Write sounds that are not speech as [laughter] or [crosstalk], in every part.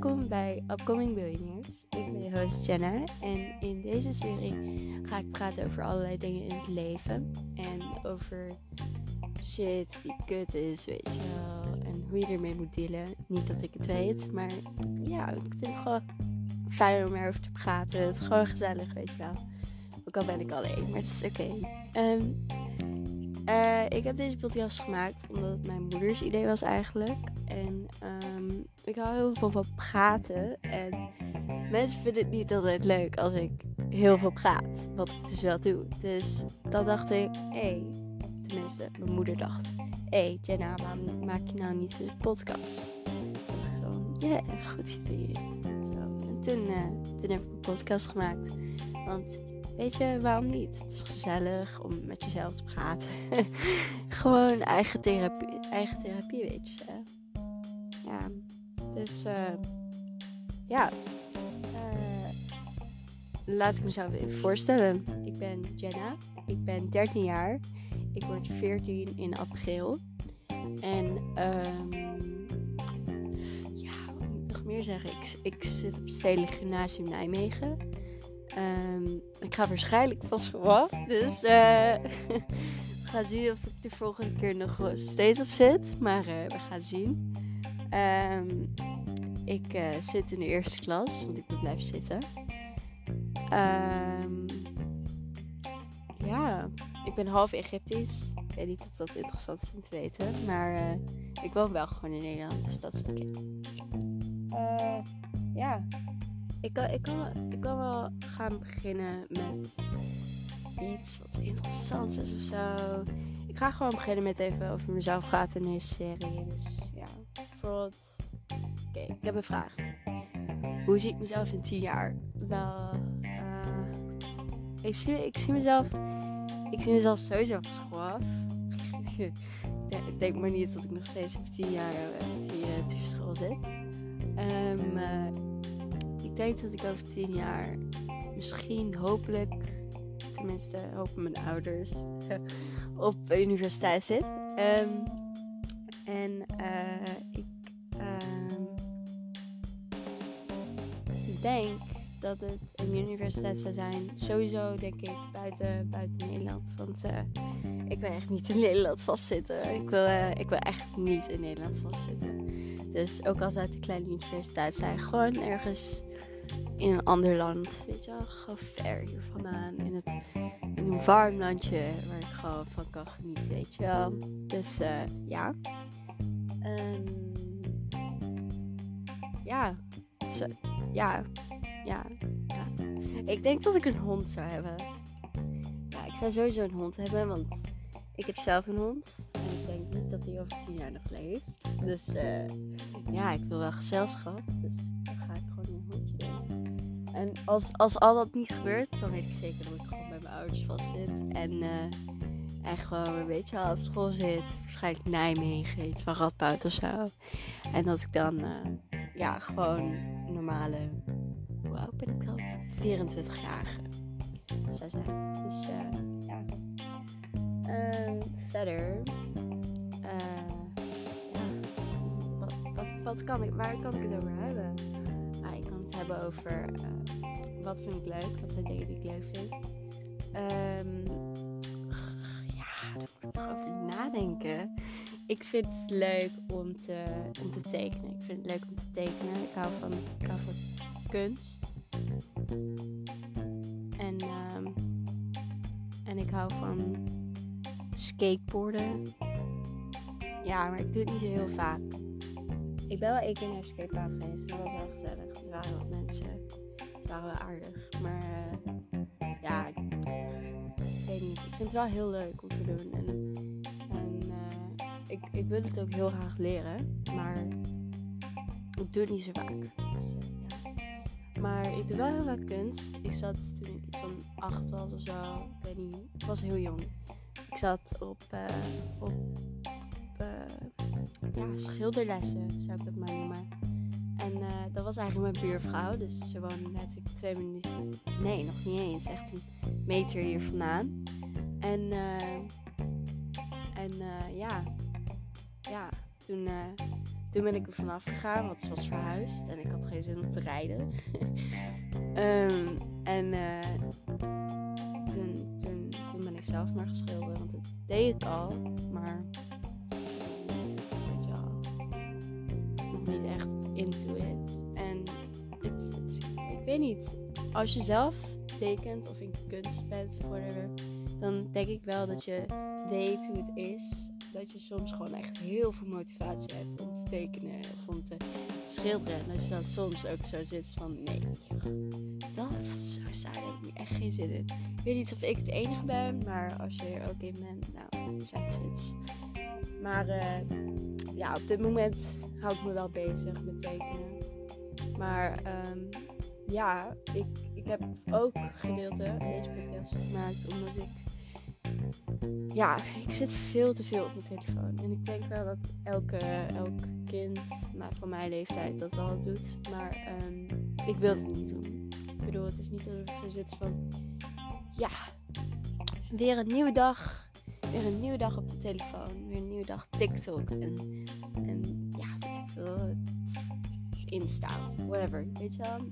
welkom bij Upcoming Billionaires. Ik ben je host Jenna en in deze serie ga ik praten over allerlei dingen in het leven. En over shit die kut is, weet je wel. En hoe je ermee moet dealen. Niet dat ik het weet, maar ja, ik vind het gewoon fijn om erover te praten. Het is gewoon gezellig, weet je wel. Ook al ben ik alleen, maar het is oké. Ehm, eh, ik heb deze podcast gemaakt omdat het mijn moeders idee was eigenlijk. En ehm, ik hou heel veel van praten. En mensen vinden het niet altijd leuk als ik heel veel praat. Wat ik dus wel doe. Dus dan dacht ik, hé, hey, tenminste, mijn moeder dacht. Hé, hey, Jenna, waarom maak je nou niet een podcast? Dat is gewoon, ja, goed idee. Zo. En toen, uh, toen heb ik een podcast gemaakt. Want weet je, waarom niet? Het is gezellig om met jezelf te praten. [laughs] gewoon eigen therapie, eigen therapie, weet je. Ja, dus uh, ja. Uh, laat ik mezelf even voorstellen. Ik ben Jenna. Ik ben 13 jaar. Ik word 14 in april. En um, ja, wat moet ik nog meer zeggen? Ik, ik zit op het Stedelijk Gymnasium Nijmegen. Um, ik ga waarschijnlijk vast af. Dus uh, [laughs] we gaan zien of ik de volgende keer nog steeds op zit. Maar uh, we gaan zien. Um, ik uh, zit in de eerste klas, want ik moet blijven zitten. Um, ja, ik ben half Egyptisch. Ik weet niet of dat interessant is om te weten. Maar uh, ik woon wel gewoon in Nederland, dus dat is oké. Uh, ja, ik kan, ik, kan, ik kan wel gaan beginnen met iets wat interessant is of zo. Ik ga gewoon beginnen met even over mezelf praten in deze serie. Dus ja, bijvoorbeeld. Oké, okay, ik heb een vraag. Hoe zie ik mezelf in 10 jaar? Wel, uh, ik, zie, ik zie mezelf. Ik zie mezelf sowieso van school af. [laughs] ik denk maar niet dat ik nog steeds over 10 jaar op die, die school zit. Um, uh, ik denk dat ik over 10 jaar misschien hopelijk, tenminste hopen mijn ouders, [laughs] op universiteit zit. Um, en uh, denk dat het een universiteit zou zijn. Sowieso denk ik buiten, buiten Nederland. Want uh, ik wil echt niet in Nederland vastzitten. Ik wil, uh, ik wil echt niet in Nederland vastzitten. Dus ook als uit een kleine universiteit zijn, gewoon ergens in een ander land. Weet je wel, gewoon ver hier vandaan. In, het, in een warm landje waar ik gewoon van kan genieten, weet je wel. Dus uh, ja. Um, ja. Zo, ja. Ja. Ja. Ik denk dat ik een hond zou hebben. Ja, ik zou sowieso een hond hebben, want ik heb zelf een hond. En ik denk niet dat hij over tien jaar nog leeft. Dus uh, ja, ik wil wel gezelschap. Dus dan ga ik gewoon een hondje doen. En als, als al dat niet gebeurt, dan weet ik zeker dat ik gewoon bij mijn ouders vast zit. En, uh, en gewoon een beetje al op school zit. Waarschijnlijk Nijmegen, iets van Radboud of zo. En dat ik dan uh, ja, gewoon hoe oud ben ik dan? 24-jarige zou zijn. Dus uh, ja. Uh, verder. Uh, ja. Wat, wat, wat, kan ik, waar kan ik het over hebben? Ah, ik kan het hebben over uh, wat vind ik leuk, wat zijn dingen die ik leuk vind. Um, ja, daar moet ik toch over nadenken. Ik vind het leuk om te, om te tekenen. Ik vind het leuk om te tekenen. Ik hou van, ik hou van kunst. En, um, en ik hou van skateboarden. Ja, maar ik doe het niet zo heel vaak. Ik ben wel één keer naar een geweest dat was wel gezellig. Er waren wat mensen. Ze waren wel aardig. Maar uh, ja, ik, weet niet. Ik vind het wel heel leuk om te doen. En, ik, ik wil het ook heel graag leren. Maar ik doe het niet zo vaak. Dus, uh, ja. Maar ik doe wel heel vaak kunst. Ik zat toen ik iets van acht was of zo. Ik weet niet. Ik was heel jong. Ik zat op, uh, op uh, ja, schilderlessen, zou ik dat maar noemen. En dat was eigenlijk mijn buurvrouw. Dus ze woonde net twee minuten. Nee, nog niet eens. Echt een meter hier vandaan. En, en ja. Ja, toen, toen ben ik er vanaf gegaan, want ze was verhuisd en ik had geen zin om te rijden. [laughs] Ehm, en uh, toen, toen, toen ben ik zelf maar geschilderd, want dat deed ik al, maar weet je nog niet echt into it. En het, het, ik weet niet, als je zelf tekent of in kunst bent whatever, dan denk ik wel dat je weet hoe het is. Dat je soms gewoon echt heel veel motivatie hebt om te tekenen of om te schilderen. En dat je dan soms ook zo zit van nee, dat zo saai heb ik echt geen zin in. Ik weet niet of ik het enige ben, maar als je er ook in bent, nou, zijn het Maar uh, ja, op dit moment hou ik me wel bezig met tekenen. Maar um, ja, ik, ik heb ook gedeelte deze podcast gemaakt omdat ik. Ja, ik zit veel te veel op mijn telefoon. En ik denk wel dat elke, elk kind maar van mijn leeftijd dat al doet. Maar um, ik wil het niet doen. Ik bedoel, het is niet dat ik zo zit van. Ja, weer een nieuwe dag. Weer een nieuwe dag op de telefoon. Weer een nieuwe dag TikTok. En, en ja, wat ik veel. Insta, whatever. Weet je wel?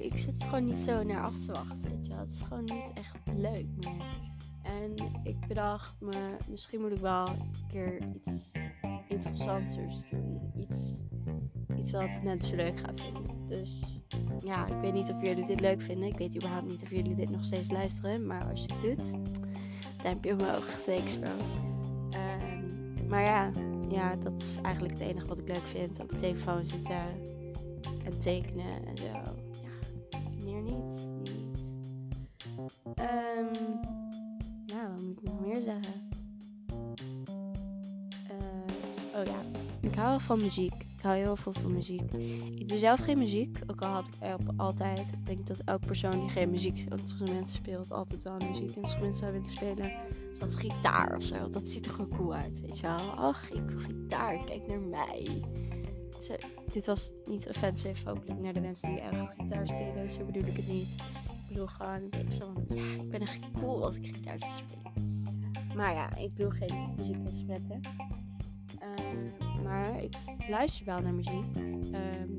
ik, zit gewoon niet zo naar af te wachten. Weet je wel. Het is gewoon niet echt leuk. En ik bedacht me, misschien moet ik wel een keer iets interessanters doen. Iets, iets wat mensen leuk gaan vinden. Dus ja, ik weet niet of jullie dit leuk vinden. Ik weet überhaupt niet of jullie dit nog steeds luisteren. Maar als je het doet, duimpje omhoog. [laughs] Thanks bro. Um, maar ja, ja, dat is eigenlijk het enige wat ik leuk vind. Op de telefoon zitten en tekenen en zo. Um, ja, wat moet ik nog meer zeggen? Uh, oh ja, ik hou wel van muziek. Ik hou heel veel van muziek. Ik doe zelf geen muziek. Ook al had ik altijd. Ik denk dat elke persoon die geen muziekinstrument speelt, altijd wel een muziekinstrument zou willen spelen. Zoals gitaar of zo. Dat ziet er gewoon cool uit, weet je wel. Ach, ik wil gitaar. Kijk naar mij dit was niet offensive, hopelijk naar de mensen die echt gitaar spelen. Zo bedoel ik het niet. Bedoel gewoon beetje zo ja, ik ben echt cool als ik gitaar zou spelen. Maar ja, ik doe geen muziekinstrumenten. Uh, maar ik luister wel naar muziek. Um,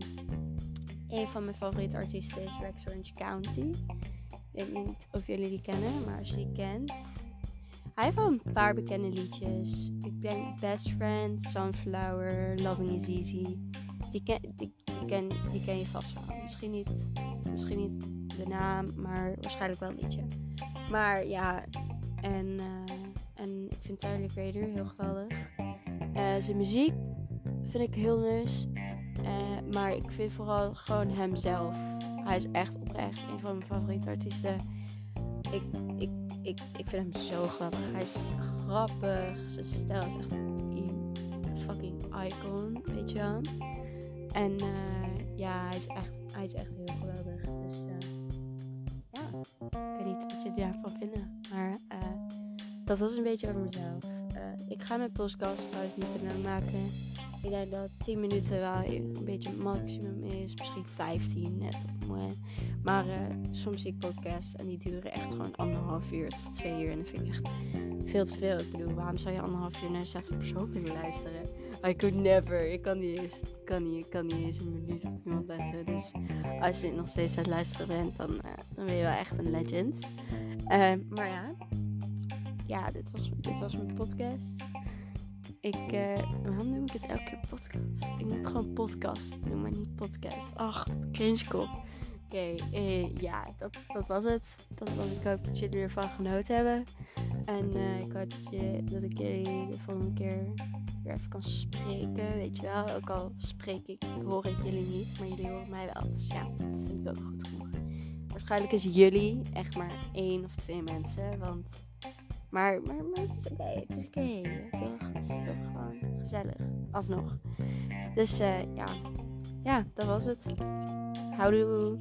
een van mijn favoriete artiesten is Rex Orange County. Ik weet niet of jullie die kennen, maar als je die kent. Hij heeft wel een paar bekende liedjes. Ik denk Best Friend, Sunflower, Loving is Easy die ken, die, ken, die ken je vast wel. Misschien niet, misschien niet naam, maar waarschijnlijk wel een liedje. Maar ja, en, uh, en ik vind Tyler Creator heel geweldig. Uh, zijn muziek vind ik heel nice. Uh, maar ik vind vooral gewoon hemzelf. Hij is echt oprecht een van mijn favoriete artiesten. Ik, ik, ik, ik vind hem zo geweldig. Hij is grappig. Zijn stijl is echt een fucking icon, weet je wel. En ja, hij is, echt, hij is echt heel geweldig. Jullie daarvan vinden. Maar uh, dat was een beetje over mezelf. ik ga mijn podcast trouwens niet te lang maken. Ik denk dat 10 minuten wel een beetje het maximum is. Misschien 15 net op het moment. Maar soms zie ik podcasts en die duren echt gewoon anderhalf uur tot twee uur. En dat vind ik echt veel te veel. Ik bedoel, waarom zou je anderhalf uur naar persoon willen luisteren? I could never. Ik kan niet eens, kan niet, kan niet eens een minuut op iemand letten. Dus als je nog steeds aan het luisteren bent, dan, dan ben je wel echt een legend. Uh, [laughs] maar ja, ja dit, was, dit was mijn podcast. Ik, uh, waarom noem ik het elke keer podcast? Ik moet gewoon podcast noem maar niet podcast. Ach, cringekop. Oké, okay, ja, dat, dat was het. Dat was, ik hoop dat jullie ervan genoten hebben. En ik hoop dat, je, dat ik jullie de volgende keer weer even kan spreken. Weet je wel, ook al spreek ik, hoor ik jullie niet, maar jullie horen mij wel. Dus ja, dat vind ik ook goed genoeg. Waarschijnlijk is jullie echt maar één of twee mensen, want... Maar, maar, het is oké, het is oké, toch? Het is toch gewoon gezellig, alsnog. Dus uh, ja, ja, dat was het. Houdoe.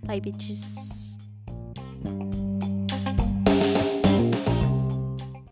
Bye bitches.